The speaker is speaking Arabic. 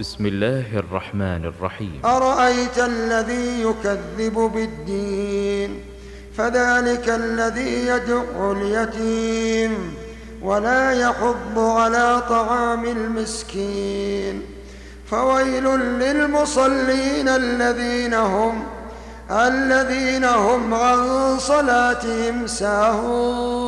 بسم الله الرحمن الرحيم. أرأيت الذي يكذب بالدين؟ فذلك الذي يدع اليتيم. ولا يحض على طعام المسكين. فويل للمصلين الذين هم الذين هم عن صلاتهم ساهون.